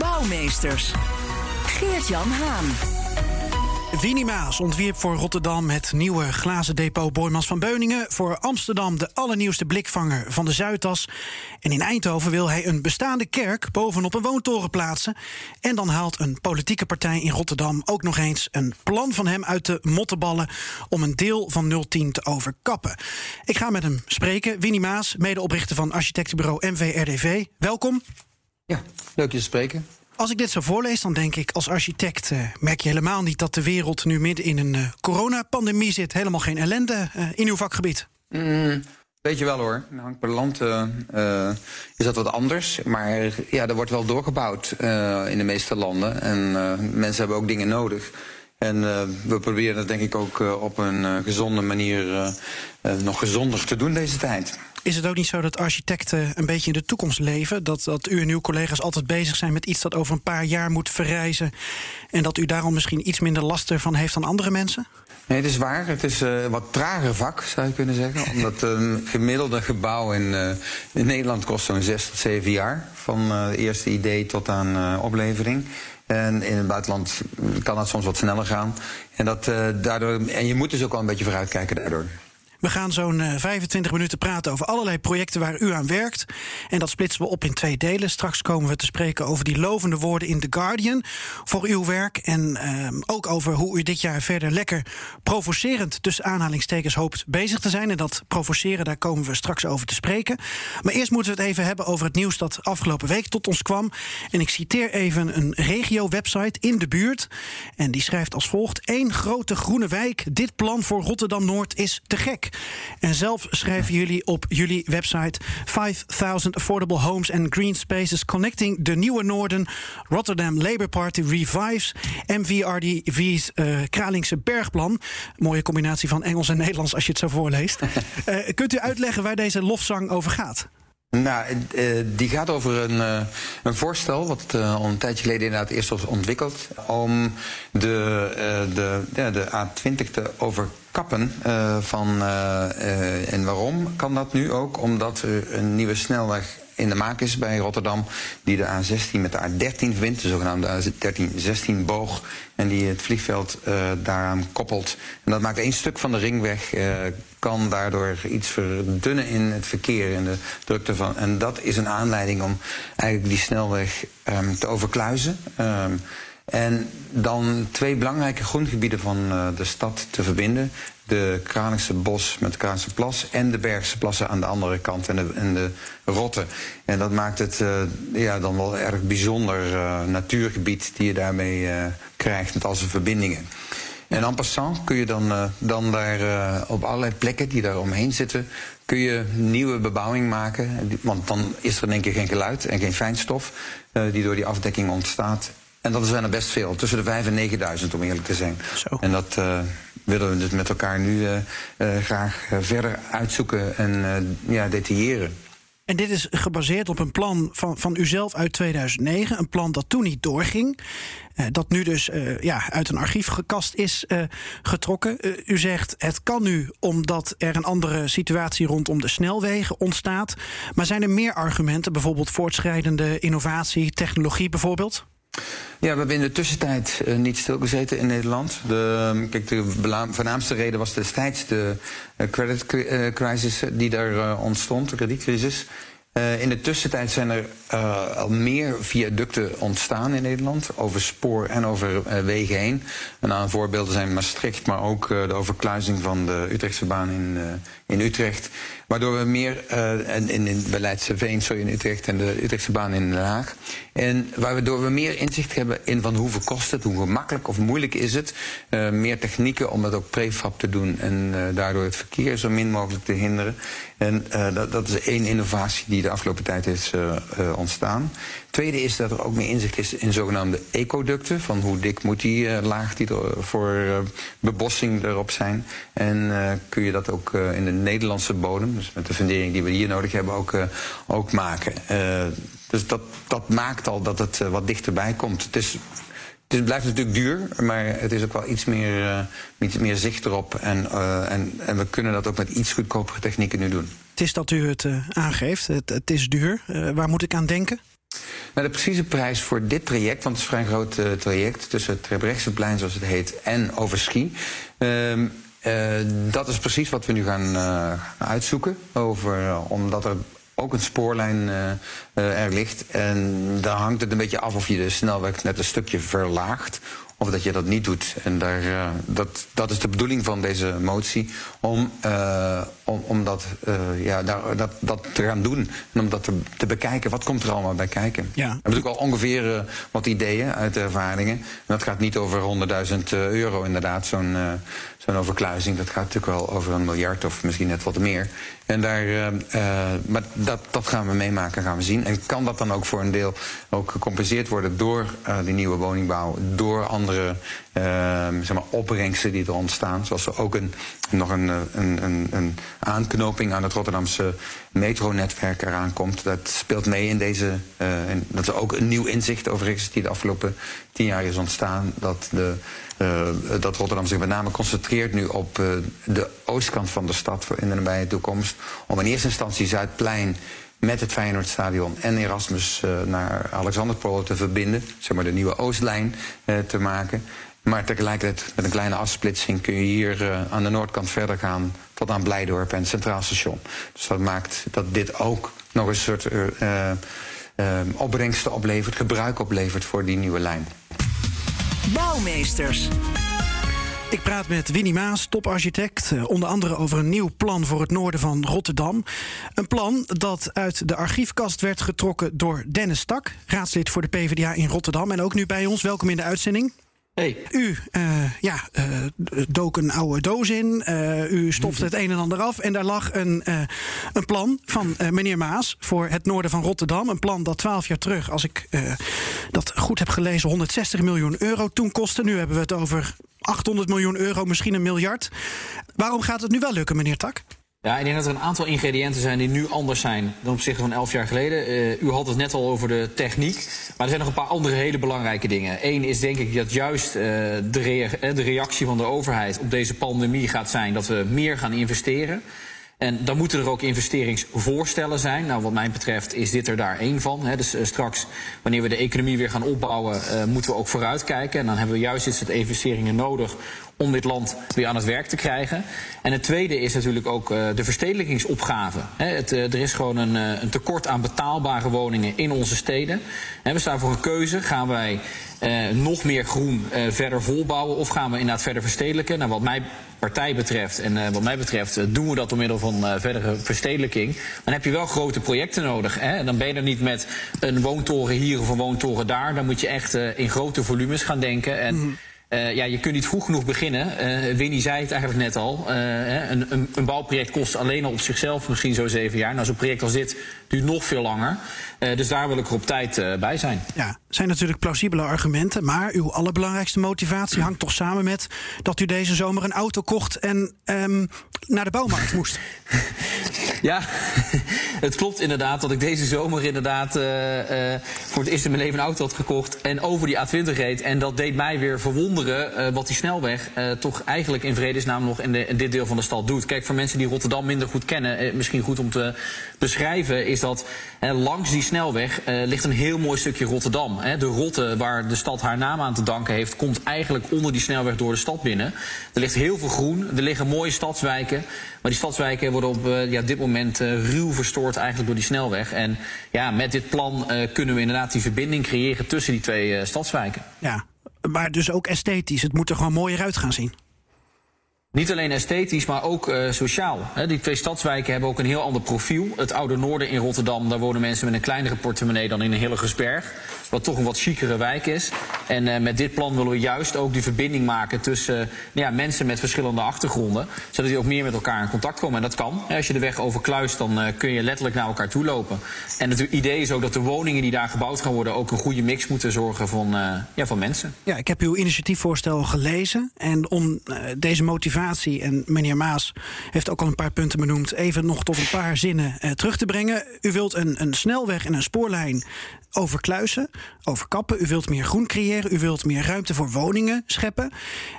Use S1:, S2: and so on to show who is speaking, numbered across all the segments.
S1: Bouwmeesters. Geert-Jan Haan.
S2: Winnie Maas ontwierp voor Rotterdam het nieuwe glazen depot Boymans van Beuningen. Voor Amsterdam de allernieuwste blikvanger van de Zuidas. En in Eindhoven wil hij een bestaande kerk bovenop een woontoren plaatsen. En dan haalt een politieke partij in Rotterdam ook nog eens een plan van hem uit de mottenballen. om een deel van 010 te overkappen. Ik ga met hem spreken. Winnie Maas, medeoprichter van architectenbureau MVRDV. Welkom.
S3: Ja, leuk je te spreken.
S2: Als ik dit zo voorlees, dan denk ik als architect... eh, merk je helemaal niet dat de wereld nu midden in een eh, coronapandemie zit. Helemaal geen ellende eh, in uw vakgebied.
S3: Weet je wel hoor, hangt per land is dat wat anders. Maar ja, er wordt wel doorgebouwd in de meeste landen. En mensen hebben ook dingen nodig. En we proberen het denk ik ook op een gezonde manier nog gezonder te doen deze tijd.
S2: Is het ook niet zo dat architecten een beetje in de toekomst leven? Dat, dat u en uw collega's altijd bezig zijn met iets dat over een paar jaar moet verrijzen... en dat u daarom misschien iets minder last ervan heeft dan andere mensen?
S3: Nee, het is waar. Het is eh, een wat trager vak, zou je kunnen zeggen. Omdat een gemiddelde gebouw in, eh, in Nederland kost zo'n zes tot zeven jaar. Van eh eerste idee tot aan eh, oplevering. En in het buitenland kan dat soms wat sneller gaan. En, dat, eh, daardoor, en je moet dus ook wel een beetje vooruitkijken daardoor.
S2: We gaan zo'n eh, 25 minuten praten over allerlei projecten waar u aan werkt. En dat splitsen we op in twee delen. Straks komen we te spreken over die lovende woorden in The Guardian voor uw werk. En ehm, ook over hoe u dit jaar verder lekker provocerend tussen aanhalingstekens hoopt bezig te zijn. En dat provoceren, daar komen we straks over te spreken. Maar eerst moeten we het even hebben over het nieuws dat afgelopen week tot ons kwam. En ik citeer even een regio-website in de buurt. En die schrijft als volgt: Eén grote groene wijk. Dit plan voor Rotterdam Noord is te gek. En zelf schrijven jullie op jullie website 5000 affordable homes and green spaces connecting de nieuwe Noorden. Rotterdam Labour Party revives MVRDV's eh Kralingse bergplan. Mooie combinatie van Engels en Nederlands als je het zo voorleest. Eh, kunt u uitleggen waar deze lofzang over gaat?
S3: Nou, eh, die gaat over een, een voorstel, wat al een tijdje geleden inderdaad eerst was ontwikkeld, om de, de, ja, de A20 te overkappen. eh, van, eh, eh, en waarom kan dat nu ook? Omdat er een nieuwe snelweg in de maak is bij Rotterdam, die de A16 met de A13 verbindt, de zogenaamde A13-16-boog, en die het vliegveld eh, daaraan koppelt. En dat maakt één stuk van de ringweg, kan daardoor iets verdunnen in het verkeer en de drukte van. En dat is een aanleiding om eigenlijk die snelweg ehm, te overkluizen. Ehm, en dan twee belangrijke grondgebieden van eh, de stad te verbinden. De Kralingse Bos met de Kralingse Plas en de Bergse Plassen aan de andere kant en de, de Rotte. En dat maakt het eh, ja, dan wel erg bijzonder eh, natuurgebied die je daarmee krijgt met al zijn verbindingen. En en passant kun je dan, dan daar op allerlei plekken die daar omheen zitten, kun je nieuwe bebouwing maken. Want dan is er in één keer geen geluid en geen fijnstof eh, die door die afdekking ontstaat. En dat zijn er best veel, tussen de 5 en 9000 om eerlijk te zijn.
S2: Zo.
S3: En dat eh, willen we dus met elkaar nu eh, eh, graag verder uitzoeken en ja, detailleren.
S2: En dit is gebaseerd op een plan van, van uzelf uit 2009. Een plan dat toen niet doorging. dat nu dus ja, uit een archiefkast is getrokken. U zegt het kan nu omdat er een andere situatie rondom de snelwegen ontstaat. Maar zijn er meer argumenten, bijvoorbeeld voortschrijdende innovatie, technologie bijvoorbeeld?
S3: Ja, we hebben in de tussentijd eh, niet stilgezeten in Nederland. De, ehm, kijk, de voornaamste reden was destijds de eh, die daar ontstond, de kredietcrisis. In de tussentijd zijn er al meer viaducten ontstaan in Nederland, over spoor en over wegen heen. Een aantal voorbeelden zijn Maastricht, maar ook de overkluizing van de Utrechtse baan in, in Utrecht. Waardoor we meer, eh, en in, in bij Leidseveen, sorry, in Utrecht en de Utrechtse baan in Den Haag. En waardoor we meer inzicht hebben in van hoeveel kost het, hoe gemakkelijk of moeilijk is het. Eh, meer technieken om het ook prefab te doen en eh, daardoor het verkeer zo min mogelijk te hinderen. En dat, dat is één innovatie die de afgelopen tijd is ontstaan. Tweede is dat er ook meer inzicht is in zogenaamde ecoducten. Van hoe dik moet die uh, laag die voor uh, bebossing erop zijn. En uh, kun je dat ook in de Nederlandse bodem, dus met de fundering die we hier nodig hebben, ook, ook maken. dus dat, dat maakt al dat het wat dichterbij komt. Het is het blijft natuurlijk duur, maar het is ook wel iets meer, iets meer zicht erop. En, en, en we kunnen dat ook met iets goedkopere technieken nu doen.
S2: Het is dat u het aangeeft. Het, het, is duur. waar moet ik aan denken?
S3: De precieze prijs voor dit traject, want het is een vrij groot traject tussen het Trebrechtseplein, zoals het heet, en Overschie. Ehm, dat is precies wat we nu gaan uitzoeken. Over, omdat er ook een spoorlijn er ligt. En daar hangt het een beetje af of je de snelweg net een stukje verlaagt. Of dat je dat niet doet. En daar, dat, dat is de bedoeling van deze motie. Om, om, om dat, ja, daar, dat, dat te gaan doen. En om dat te, te bekijken. Wat komt er allemaal bij kijken? Ja. We hebben natuurlijk al ongeveer wat ideeën uit de ervaringen. En dat gaat niet over 100.000 euro inderdaad. Zo'n zo'n overkluizing. Dat gaat natuurlijk wel over een miljard of misschien net wat meer. En daar, uh, maar dat, dat gaan we meemaken, gaan we zien. En kan dat dan ook voor een deel ook gecompenseerd worden door uh, die nieuwe woningbouw, door andere zeg maar opbrengsten die er ontstaan. Zoals er ook een, nog een, een, een, een aanknoping aan het Rotterdamse metronetwerk eraan komt. Dat speelt mee in deze. In, dat is ook een nieuw inzicht overigens die de afgelopen tien jaar is ontstaan. Dat de uh, dat Rotterdam zich met name concentreert nu op de oostkant van de stad in de nabije toekomst. Om in eerste instantie Zuidplein met het Feyenoordstadion en Erasmus naar Alexanderpolo te verbinden. Zeg maar de nieuwe Oostlijn te maken. Maar tegelijkertijd met een kleine afsplitsing kun je hier aan de noordkant verder gaan tot aan Blijdorp en het Centraal Station. Dus dat maakt dat dit ook nog een soort opbrengsten oplevert, gebruik oplevert voor die nieuwe lijn.
S1: Bouwmeesters.
S2: Ik praat met Winnie Maas, toparchitect, eh, onder andere over een nieuw plan voor het noorden van Rotterdam. Een plan dat uit de archiefkast werd getrokken door Dennis Tak, raadslid voor de PvdA in Rotterdam en ook nu bij ons. Welkom in de uitzending.
S4: Hey.
S2: U uh, ja, uh, dook een oude doos in. Uh, u stofte het een en ander af. En daar lag een, een plan van meneer Maas voor het noorden van Rotterdam. Een plan dat twaalf jaar terug, als ik dat goed heb gelezen, 160 miljoen euro toen kostte. Nu hebben we het over 800 miljoen euro, misschien een miljard. Waarom gaat het nu wel lukken, meneer Tak?
S4: Ja, ik denk dat er een aantal ingrediënten zijn die nu anders zijn dan op zich van elf jaar geleden. Uh, u had het net al over de techniek, maar er zijn nog een paar andere hele belangrijke dingen. Eén is denk ik dat juist de, rea de reactie van de overheid op deze pandemie gaat zijn dat we meer gaan investeren. En dan moeten er ook investeringsvoorstellen zijn. Nou, wat mij betreft is dit er daar één van. Hè. Dus straks, wanneer we de economie weer gaan opbouwen, moeten we ook vooruitkijken. En dan hebben we juist dit soort investeringen nodig om dit land weer aan het werk te krijgen. En het tweede is natuurlijk ook uh, de verstedelijkingsopgave. He, het, uh, er is gewoon een, uh, een, tekort aan betaalbare woningen in onze steden. En we staan voor een keuze. Gaan wij nog meer groen verder volbouwen of gaan we inderdaad verder verstedelijken? Nou, wat mij partij betreft en wat mij betreft doen we dat door middel van verdere verstedelijking. Dan heb je wel grote projecten nodig. Hè? En dan ben je er niet met een woontoren hier of een woontoren daar. Dan moet je echt in grote volumes gaan denken. En, mm. Uh, ja, je kunt niet vroeg genoeg beginnen. Uh, Winnie zei het eigenlijk net al. Uh, een, een, een, bouwproject kost alleen al op zichzelf misschien zo zeven jaar. Nou, zo'n project als dit duurt nog veel langer. dus daar wil ik er op tijd bij zijn.
S2: Ja, zijn natuurlijk plausibele argumenten. Maar uw allerbelangrijkste motivatie hangt toch samen met dat u deze zomer een auto kocht en um, naar de bouwmarkt moest.
S4: ja, het klopt inderdaad dat ik deze zomer inderdaad voor het eerst in mijn leven een auto had gekocht en over die A20 reed. En dat deed mij weer verwonderen uh, wat die snelweg toch eigenlijk in vredesnaam nog in, de, in, dit deel van de stad doet. Kijk, voor mensen die Rotterdam minder goed kennen, misschien goed om te beschrijven, is dat langs die snelweg ligt een heel mooi stukje Rotterdam. De Rotte, waar de stad haar naam aan te danken heeft, komt eigenlijk onder die snelweg door de stad binnen. Er ligt heel veel groen, er liggen mooie stadswijken. Maar die stadswijken worden op ja, dit moment ruw verstoord eigenlijk door die snelweg. En ja, met dit plan kunnen we inderdaad die verbinding creëren tussen die twee stadswijken.
S2: Ja, maar dus ook esthetisch. Het moet er gewoon mooier uit gaan zien.
S4: Niet alleen esthetisch, maar ook uh, sociaal. die twee stadswijken hebben ook een heel ander profiel. Het Oude Noorden in Rotterdam, daar wonen mensen met een kleinere portemonnee dan in Hillegersberg. Wat toch een wat chicere wijk is. En uh, met dit plan willen we juist ook die verbinding maken tussen uh, ja, mensen met verschillende achtergronden. Zodat die ook meer met elkaar in contact komen. En dat kan. Als je de weg overkluist, dan kun je letterlijk naar elkaar toe lopen. En het idee is ook dat de woningen die daar gebouwd gaan worden ook een goede mix moeten zorgen van, ja, van mensen.
S2: Ja, ik heb uw initiatiefvoorstel gelezen. En om deze motivatie, en meneer Maas heeft ook al een paar punten benoemd, even nog tot een paar zinnen terug te brengen. U wilt een, een snelweg en een spoorlijn overkluisen, overkappen. U wilt meer groen creëren. U wilt meer ruimte voor woningen scheppen.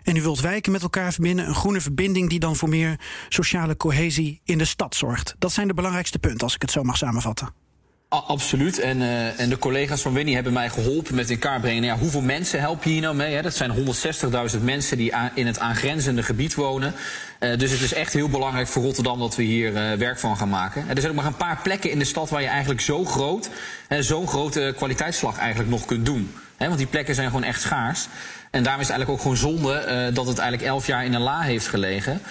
S2: En u wilt wijken met elkaar verbinden. Een groene verbinding die dan voor meer sociale cohesie in de stad zorgt. Dat zijn de belangrijkste punten, als ik het zo mag samenvatten.
S4: Absoluut. En, uh, en de collega's van Winnie hebben mij geholpen met in kaart brengen. Ja, hoeveel mensen help je hier nou mee? Hè? Dat zijn 160.000 mensen die in het aangrenzende gebied wonen. Uh, dus het is echt heel belangrijk voor Rotterdam dat we hier uh, werk van gaan maken. er zijn ook maar een paar plekken in de stad waar je eigenlijk zo groot, zo'n grote kwaliteitsslag eigenlijk nog kunt doen. Want die plekken zijn gewoon echt schaars. En daarom is het eigenlijk ook gewoon zonde dat het eigenlijk elf jaar in een la heeft gelegen.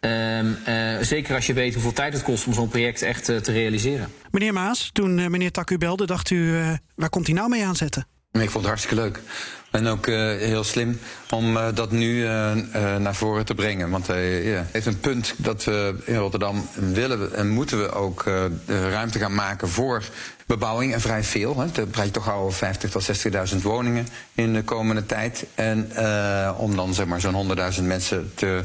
S4: Um, uh, zeker als je weet hoeveel tijd het kost om zo'n project echt uh, te realiseren.
S2: Meneer Maas, toen uh, meneer Tak u belde, dacht u, waar komt hij nou mee aanzetten?
S3: Ik vond het hartstikke leuk. En ook heel slim om dat nu naar voren te brengen. Want hij yeah, heeft een punt dat we in Rotterdam willen en moeten we ook ruimte gaan maken voor bebouwing en vrij veel. Hè. Dan praat je toch al 50.000 tot 60.000 woningen in de komende tijd. En uh, om dan zeg maar zo'n 100.000 mensen te,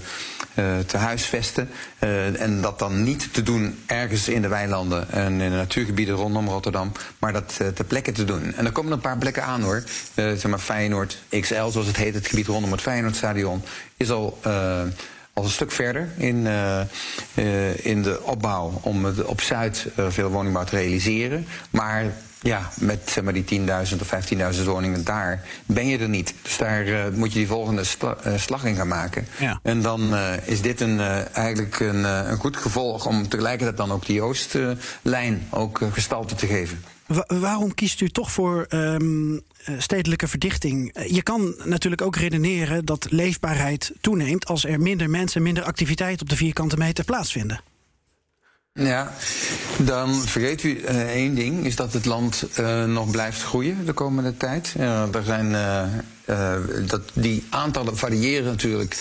S3: uh, te huisvesten. Uh, en dat dan niet te doen ergens in de weilanden en in de natuurgebieden rondom Rotterdam. Maar dat ter plekke te doen. En er komen een paar plekken aan hoor. zeg maar Feyenoord XL, zoals het heet, het gebied rondom het Feyenoordstadion, is al al een stuk verder in, uh, uh, in de opbouw om het op Zuid uh, veel woningbouw te realiseren. Maar ja, met zeg maar, die 10.000 of 15.000 woningen daar ben je er niet. Dus daar moet je die volgende slag in gaan maken. Ja. En dan is dit een, eigenlijk een, een goed gevolg om tegelijkertijd dan ook die Oostlijn ook gestalte te geven.
S2: Wa waarom kiest u toch voor um, stedelijke verdichting? Eh, je kan natuurlijk ook redeneren dat leefbaarheid toeneemt als er minder mensen, minder activiteit op de vierkante meter plaatsvinden.
S3: Ja, dan vergeet u uh, één ding, is dat het land nog blijft groeien de komende tijd. Uh, er zijn, dat, die aantallen variëren natuurlijk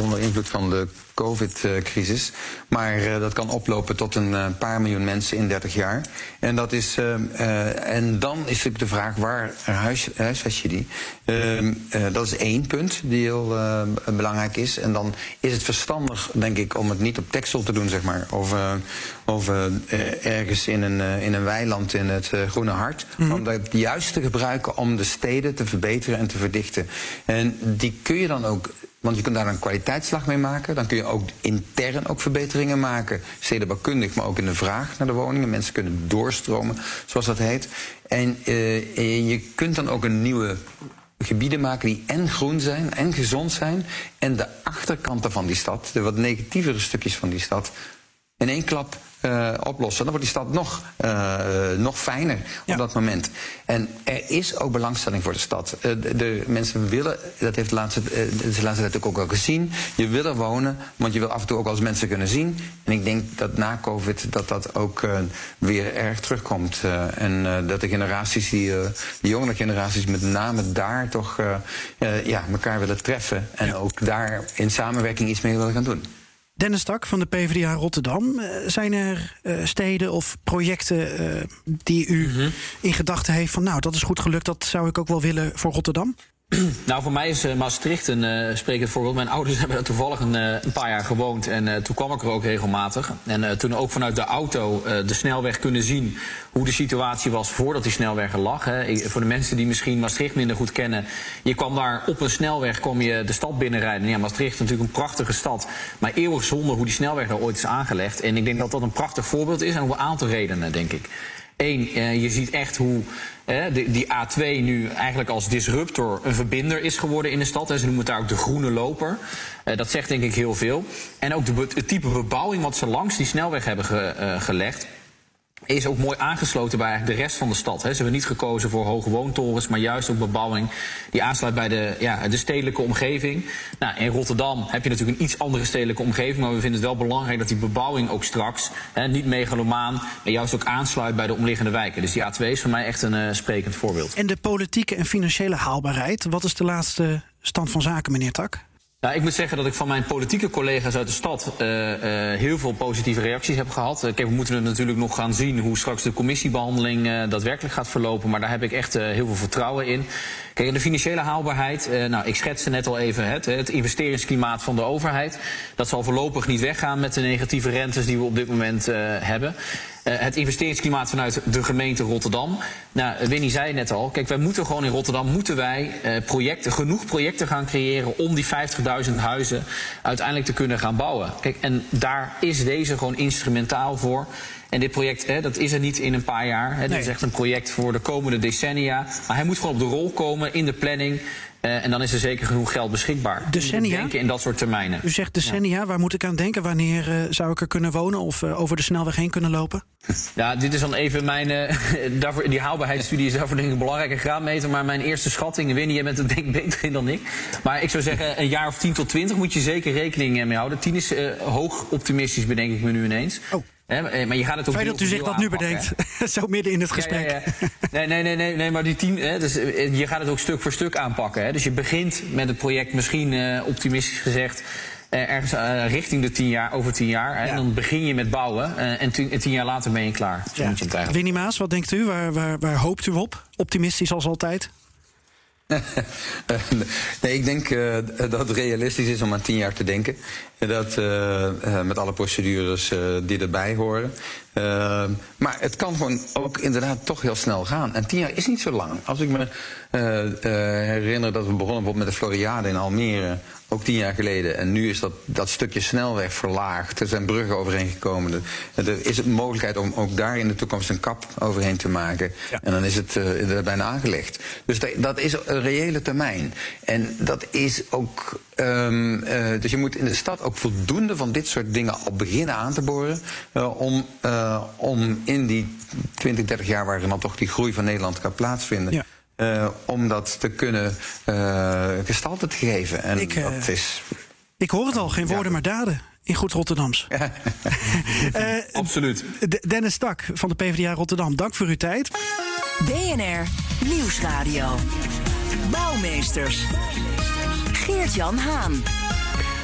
S3: onder invloed van de COVID-crisis. Maar uh, dat kan oplopen tot een paar miljoen mensen in 30 jaar. En, dat is, en dan is natuurlijk de vraag, waar huis, huisvest je die? Ehm, dat is één punt die heel belangrijk is. En dan is het verstandig, denk ik, om het niet op Texel te doen, zeg maar. Of, of ergens in een, in een weiland in het Groene Hart. Mm -hmm. Om dat juist te gebruiken om de steden te verbeteren en te verdichten. En die kun je dan ook want je kunt daar een kwaliteitsslag mee maken. Dan kun je ook intern ook verbeteringen maken. Stedenbouwkundig, maar ook in de vraag naar de woningen. Mensen kunnen doorstromen, zoals dat heet. En je kunt dan ook een nieuwe gebieden maken die en groen zijn en gezond zijn. En de achterkanten van die stad, de wat negatievere stukjes van die stad, in één klap uh, oplossen. Dan wordt die stad nog, uh, nog fijner ja. op dat moment. En er is ook belangstelling voor de stad. Uh, de, de, mensen willen, dat heeft de laatste, de laatste tijd ook al gezien, je wil er wonen, want je wil af en toe ook als mensen kunnen zien. En ik denk dat na COVID dat dat ook weer erg terugkomt. en dat de generaties, die, de jongere generaties met name daar toch ja, elkaar willen treffen. En ja. ook daar in samenwerking iets mee willen gaan doen.
S2: Dennis Tak van de PvdA Rotterdam. Uh, zijn er uh, steden of projecten uh, die u mm -hmm. in gedachten heeft van nou, dat is goed gelukt, dat zou ik ook wel willen voor Rotterdam?
S4: Nou, voor mij is uh, Maastricht een uh, sprekend voorbeeld. Mijn ouders hebben er toevallig een, uh, een paar jaar gewoond. En toen kwam ik er ook regelmatig. En toen ook vanuit de auto de snelweg kunnen zien hoe de situatie was voordat die snelweg er lag. Hè. Voor de mensen die misschien Maastricht minder goed kennen. Je kwam daar op een snelweg, kom je de stad binnenrijden. Ja, Maastricht is natuurlijk een prachtige stad. Maar eeuwig zonde hoe die snelweg er ooit is aangelegd. En ik denk dat dat een prachtig voorbeeld is. En om een aantal redenen, denk ik. Eén, uh, je ziet echt hoe uh, die, die A2 nu eigenlijk als disruptor een verbinder is geworden in de stad. Hè. Ze noemen het daar ook de groene loper. Uh, dat zegt denk ik heel veel. En ook het type bebouwing wat ze langs die snelweg hebben ge, gelegd is ook mooi aangesloten bij de rest van de stad. Ze hebben niet gekozen voor hoge woontorens, maar juist ook bebouwing die aansluit bij de, ja, de stedelijke omgeving. Nou, in Rotterdam heb je natuurlijk een iets andere stedelijke omgeving, maar we vinden het wel belangrijk dat die bebouwing ook straks hè, niet megalomaan, maar juist ook aansluit bij de omliggende wijken. Dus die A2 is voor mij echt een uh, sprekend voorbeeld.
S2: En de politieke en financiële haalbaarheid, wat is de laatste stand van zaken, meneer Tak?
S4: Nou, ik moet zeggen dat ik van mijn politieke collega's uit de stad uh, uh, heel veel positieve reacties heb gehad. Uh, kijk, we moeten natuurlijk nog gaan zien hoe straks de commissiebehandeling daadwerkelijk gaat verlopen. Maar daar heb ik echt heel veel vertrouwen in. Kijk, de financiële haalbaarheid, nou, ik schetste net al even het, het investeringsklimaat van de overheid. Dat zal voorlopig niet weggaan met de negatieve rentes die we op dit moment hebben. Uh, het investeringsklimaat vanuit de gemeente Rotterdam. Nou, Winnie zei net al, kijk, wij moeten gewoon in Rotterdam moeten wij uh, projecten, genoeg projecten gaan creëren om die 50.000 huizen uiteindelijk te kunnen gaan bouwen. Kijk, en daar is deze gewoon instrumentaal voor. En dit project, hè, dat is er niet in een paar jaar. Hè. Nee. Dit is echt een project voor de komende decennia. Maar hij moet gewoon op de rol komen in de planning. Uh, en dan is er zeker genoeg geld beschikbaar.
S2: Decennia?
S4: Denken in dat soort termijnen.
S2: U zegt decennia, ja. waar moet ik aan denken? Wanneer uh, zou ik er kunnen wonen of uh, over de snelweg heen kunnen lopen?
S4: Ja, dit is dan even mijn. daarvoor, die haalbaarheidsstudie is daarvoor denk ik een belangrijke graadmeter. Maar mijn eerste schatting, Winnie, jij bent er denk ik beter in dan ik. Maar ik zou zeggen, een jaar of 10 tot 20 moet je zeker rekening mee houden. 10 is hoog optimistisch, bedenk ik me nu ineens.
S2: Oh.
S4: He, maar je gaat het ook
S2: Fijn dat u zich dat nu bedenkt, zo midden in het gesprek.
S4: Ja, ja, ja. Nee, nee, nee, nee, nee, maar die tien, hè, dus, je gaat het ook stuk voor stuk aanpakken. Hè. Dus je begint met het project misschien uh, optimistisch gezegd. Uh, ergens uh, richting de tien jaar, over tien jaar. En dan begin je met bouwen. en tien, tien, jaar later ben je klaar. Zo moet je het eigenlijk.
S2: Winnie Maas, wat denkt u? Waar, waar, waar hoopt u op? Optimistisch als altijd?
S3: nee, ik denk uh, dat het realistisch is om aan tien jaar te denken. Dat uh, uh, met alle procedures die erbij horen. maar het kan gewoon ook inderdaad toch heel snel gaan. En tien jaar is niet zo lang. Als ik me herinner dat we begonnen bijvoorbeeld met de Floriade in Almere ook tien jaar geleden. En nu is dat, dat stukje snelweg verlaagd. Er zijn bruggen overheen gekomen. Er is een mogelijkheid om ook daar in de toekomst een kap overheen te maken. Ja. En dan is het uh, bijna aangelegd. Dus dat, dat, is een reële termijn. En dat is ook. Um, uh, dus je moet in de stad ook voldoende van dit soort dingen al beginnen aan te boren. Uh, om, om in die 20, 30 jaar waarin dan toch die groei van Nederland kan plaatsvinden. Ja. Uh, om dat te kunnen uh, gestalte te geven. En
S2: ik,
S3: uh, dat is.
S2: Ik hoor het al, geen woorden ja. maar daden. In goed Rotterdams.
S4: Absoluut.
S2: Dennis Stak van de PvdA Rotterdam, dank voor uw tijd.
S1: BNR Nieuwsradio. Bouwmeesters. Geert-Jan Haan.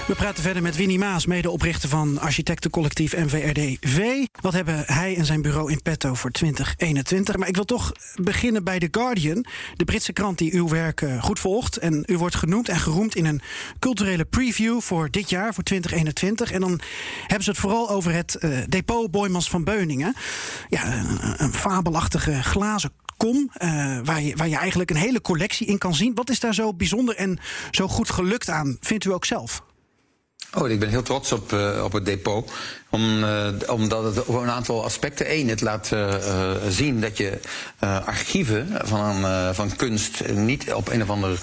S2: We praten verder met Winnie Maas, medeoprichter van architectencollectief NVRD-V. Wat hebben hij en zijn bureau in petto voor 2021? Maar ik wil toch beginnen bij The Guardian, de Britse krant die uw werk goed volgt. En u wordt genoemd en geroemd in een culturele preview voor dit jaar, voor 2021. En dan hebben ze het vooral over het uh, depot Boymans van Beuningen. Ja, een, een fabelachtige glazen kom, uh, waar, je, waar je eigenlijk een hele collectie in kan zien. Wat is daar zo bijzonder en zo goed gelukt aan, vindt u ook zelf?
S3: Oh, ik ben heel trots op, uh, op het depot. Om, uh, omdat het over een aantal aspecten. Eén, het laat uh, zien dat je archieven van, van kunst niet op een of ander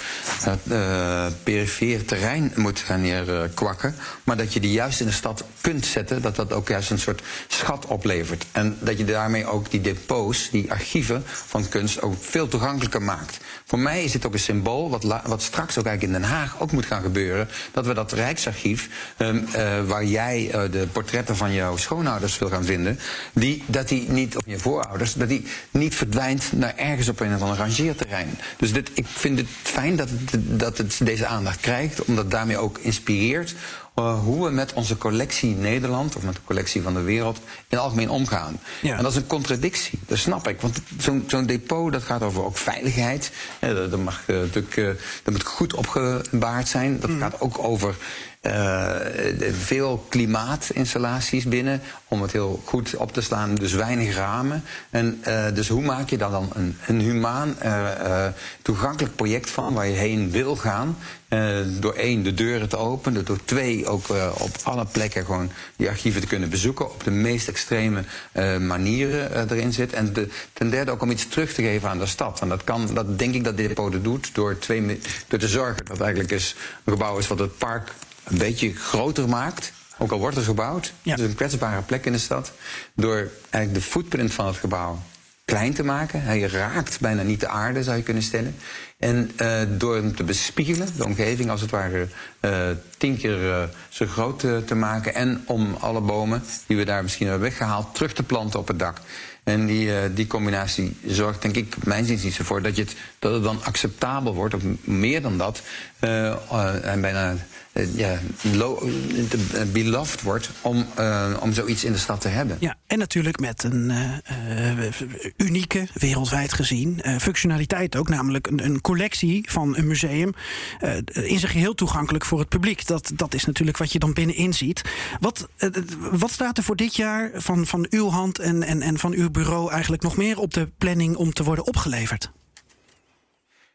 S3: perifeer terrein moet gaan neerkwakken. maar dat je die juist in de stad kunt zetten. Dat dat ook juist een soort schat oplevert. En dat je daarmee ook die depots, die archieven van kunst, ook veel toegankelijker maakt. Voor mij is dit ook een symbool, wat, wat straks ook eigenlijk in Den Haag ook moet gaan gebeuren. Dat we dat Rijksarchief, um, waar jij de portretten van jouw schoonouders wil gaan vinden, die, dat die niet, of je voorouders, dat die niet verdwijnt naar ergens op een of ander rangeerterrein. Dus dit, ik vind het fijn dat het, dat het deze aandacht krijgt, omdat het daarmee ook inspireert uh, hoe we met onze collectie Nederland, of met de collectie van de wereld, in het algemeen omgaan. Ja. En dat is een contradictie, dat snap ik. Want zo'n zo depot, dat gaat over ook veiligheid. Ja, dat, dat, mag, uh, natuurlijk, uh, dat moet goed opgebaard zijn. Dat mm. gaat ook over uh, veel klimaatinstallaties binnen om het heel goed op te slaan, dus weinig ramen. En uh, dus hoe maak je daar dan een, een humaan, toegankelijk project van waar je heen wil gaan? door één, de deuren te openen, door twee, ook op alle plekken gewoon die archieven te kunnen bezoeken, op de meest extreme manieren erin zit. En de, ten derde ook om iets terug te geven aan de stad. En dat, kan, dat denk ik dat depot doet door, twee, door te zorgen dat eigenlijk is, een gebouw is wat het park een beetje groter maakt. ook al wordt er gebouwd,
S2: Ja.
S3: is een kwetsbare plek in de stad. Door eigenlijk de footprint van het gebouw klein te maken. Hij raakt bijna niet de aarde, zou je kunnen stellen. En eh, door hem te bespiegelen, de omgeving als het ware eh, tien keer eh, zo groot te maken. En om alle bomen die we daar misschien hebben weggehaald, terug te planten op het dak. En die, die combinatie zorgt, denk ik, mijn zin niet ervoor dat, je het, dat het dan acceptabel wordt, of meer dan dat. en bijna ja, lo- eh, beloved wordt om, eh, om zoiets in de stad te hebben.
S2: Ja, en natuurlijk met een eh, eh, unieke, wereldwijd gezien, eh, functionaliteit ook. Namelijk een, een collectie van een museum eh, in zijn geheel toegankelijk voor het publiek. Dat, dat is natuurlijk wat je dan binnenin ziet. Wat, eh, wat staat er voor dit jaar van, van uw hand en, en, en van uw bureau eigenlijk nog meer op de planning om te worden opgeleverd?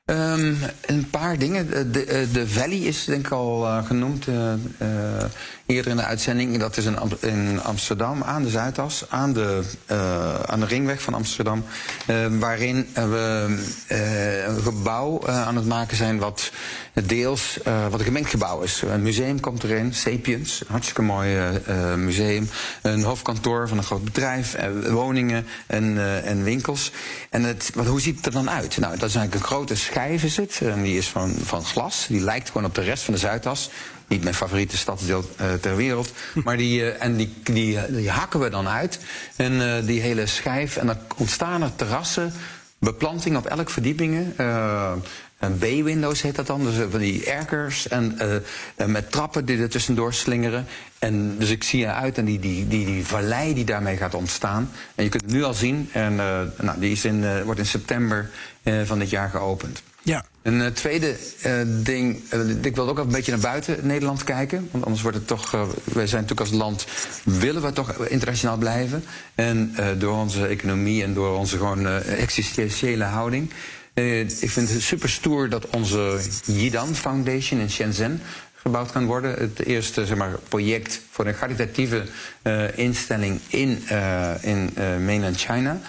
S3: Ehm, een paar dingen. De, de, Valley is denk ik al eh, genoemd eh, eh, eerder in de uitzending. Dat is in, in Amsterdam aan de Zuidas, aan de, eh, aan de ringweg van Amsterdam. eh, waarin we eh, een gebouw aan het maken zijn wat deels wat een gemengd gebouw is. Een museum komt erin, Sapiens, hartstikke mooi museum. Een hoofdkantoor van een groot bedrijf, woningen en, en winkels. En het, wat, hoe ziet het er dan uit? Nou, dat is eigenlijk een grote schijf is het. En die is van, van glas. Die lijkt gewoon op de rest van de Zuidas. Niet mijn favoriete stadsdeel eh, ter wereld. Maar die, eh, en die, die, die hakken we dan uit. En eh, die hele schijf. En dan ontstaan er terrassen, beplanting op elk verdiepingen. en B-windows heet dat dan, dus van die erkers en, met trappen die er tussendoor slingeren. En dus ik zie eruit en die, die, die, die vallei die daarmee gaat ontstaan. En je kunt het nu al zien, en nou, die is in, wordt in september van dit jaar geopend.
S2: Ja.
S3: Een eh, tweede eh, ding, eh, ik wil ook een beetje naar buiten Nederland kijken. Want anders wordt het toch, wij zijn natuurlijk als land, willen we toch internationaal blijven. En door onze economie en door onze gewoon existentiële houding. Ik vind het super stoer dat onze Yidan Foundation in Shenzhen gebouwd kan worden. Het eerste zeg maar, project voor een caritatieve eh, instelling in, eh, in eh, mainland China,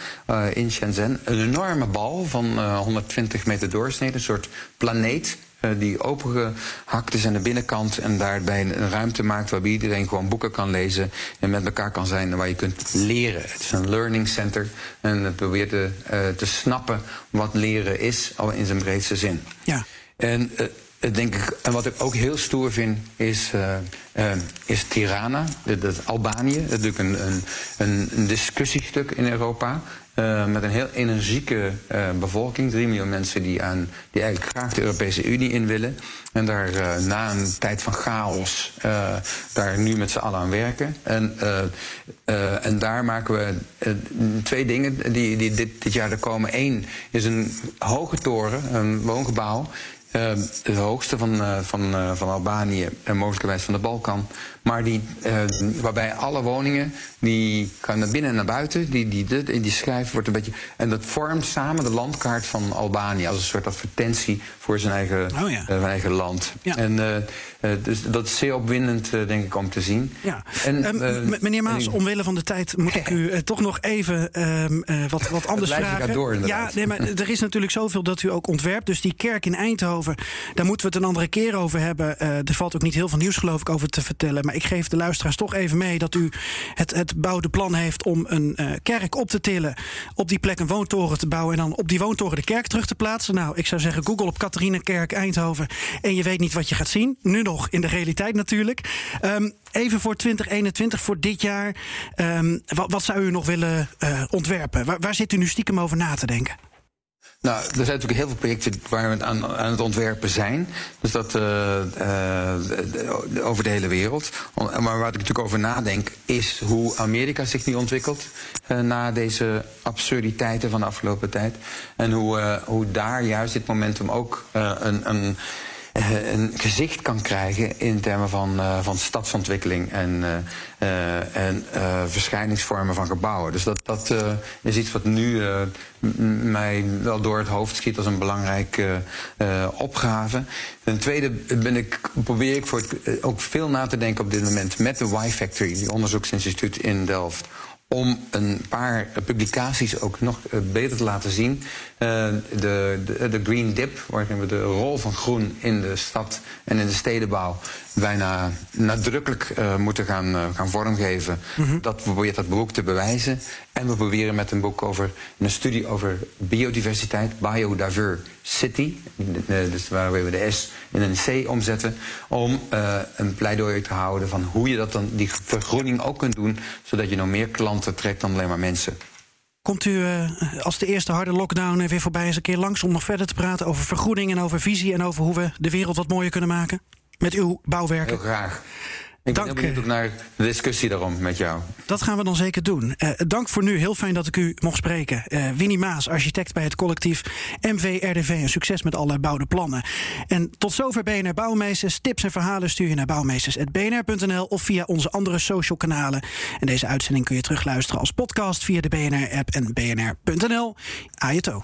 S3: in Shenzhen. Een enorme bal van eh, 120 meter doorsnede, een soort planeet. die opengehakt is aan de binnenkant en daarbij een ruimte maakt waarbij iedereen gewoon boeken kan lezen en met elkaar kan zijn en waar je kunt leren. Het is een learning center en het probeert te, te snappen wat leren is, al in zijn breedste zin.
S2: Ja.
S3: En denk ik, en wat ik ook heel stoer vind, is, eh, eh, is Tirana, dat Albanië. Dat is natuurlijk een, een, een, discussiestuk in Europa. eh, met een heel energieke eh, bevolking. Drie miljoen mensen die, aan, die eigenlijk graag de Europese Unie in willen. En daar eh, na een tijd van chaos eh, daar nu met z'n allen aan werken. En, eh, eh, en daar maken we eh, twee dingen die, die dit, dit jaar er komen. Eén is een hoge toren, een woongebouw. Eh, de hoogste van, eh, van, eh, van Albanië en mogelijkerwijs van de Balkan. Maar die, eh, waarbij alle woningen, die gaan naar binnen en naar buiten. Die, die, die, die schijf wordt een beetje... En dat vormt samen de landkaart van Albanië... als een soort advertentie voor zijn eigen,
S2: Oh ja.
S3: eh, zijn eigen land.
S2: Ja.
S3: En eh, eh, dus dat is zeer opwindend, eh, denk ik, om te zien.
S2: Ja.
S3: En,
S2: Ehm,
S3: eh,
S2: meneer Maas,
S3: en-
S2: omwille van de tijd moet ik u eh, toch nog even ehm, eh, wat, wat anders vragen. ja, nee, maar er is natuurlijk zoveel dat u ook ontwerpt. Dus die kerk in Eindhoven, daar moeten we het een andere keer over hebben. Eh, er valt ook niet heel veel nieuws, geloof ik, over te vertellen. Maar ik geef de luisteraars toch even mee dat u het, het bouwde plan heeft om een eh, kerk op te tillen. Op die plek een woontoren te bouwen. En dan op die woontoren de kerk terug te plaatsen. Nou, ik zou zeggen, Google op Katharinekerk Eindhoven. En je weet niet wat je gaat zien. Nu nog in de realiteit natuurlijk. Ehm, even voor 2021, voor dit jaar. ehm, wat, zou u nog willen eh, ontwerpen? Waar, zit u nu stiekem over na te denken?
S3: Nou, er zijn natuurlijk heel veel projecten waar we aan, het ontwerpen zijn. Dus dat eh, eh, over de hele wereld. Maar waar ik natuurlijk over nadenk, is hoe Amerika zich nu ontwikkelt. na deze absurditeiten van de afgelopen tijd. En hoe, hoe daar juist dit momentum ook een. een eh, een gezicht kan krijgen in termen van, eh, van stadsontwikkeling en, eh, en verschijningsvormen van gebouwen. Dus dat, dat is iets wat nu mij wel door het hoofd schiet als een belangrijke opgave. Ten tweede ben ik, probeer ik voor ook veel na te denken op dit moment met de Y-Factory, die onderzoeksinstituut in Delft om een paar publicaties ook nog eh, beter te laten zien. Uh, de, de, de, Green Dip, waarin we de rol van groen in de stad en in de stedenbouw bijna nadrukkelijk moeten gaan, gaan vormgeven. Mm-hmm. Dat probeert dat boek te bewijzen. En we proberen met een boek over een studie over biodiversiteit, biodiversity, dus waar we de S in een C omzetten, om een pleidooi te houden van hoe je dat dan die vergroening ook kunt doen, zodat je nog meer klanten trekt dan alleen maar mensen.
S2: Komt u uh, als de eerste harde lockdown weer voorbij eens een keer langs om nog verder te praten over vergroening en over visie en over hoe we de wereld wat mooier kunnen maken? Met uw bouwwerken?
S3: Heel graag. Ik ben
S2: dank,
S3: heel benieuwd naar de discussie daarom met jou.
S2: Dat gaan we dan zeker doen. Uh, dank voor nu. Heel fijn dat ik u mocht spreken. Uh, Winnie Maas, architect bij het collectief MVRDV. En succes met alle bouwde plannen. En tot zover BNR Bouwmeesters. Tips en verhalen stuur je naar bouwmeesters.bnr.nl of via onze andere social kanalen. En deze uitzending kun je terugluisteren als podcast via de BNR-app en bnr.nl. Ajeto.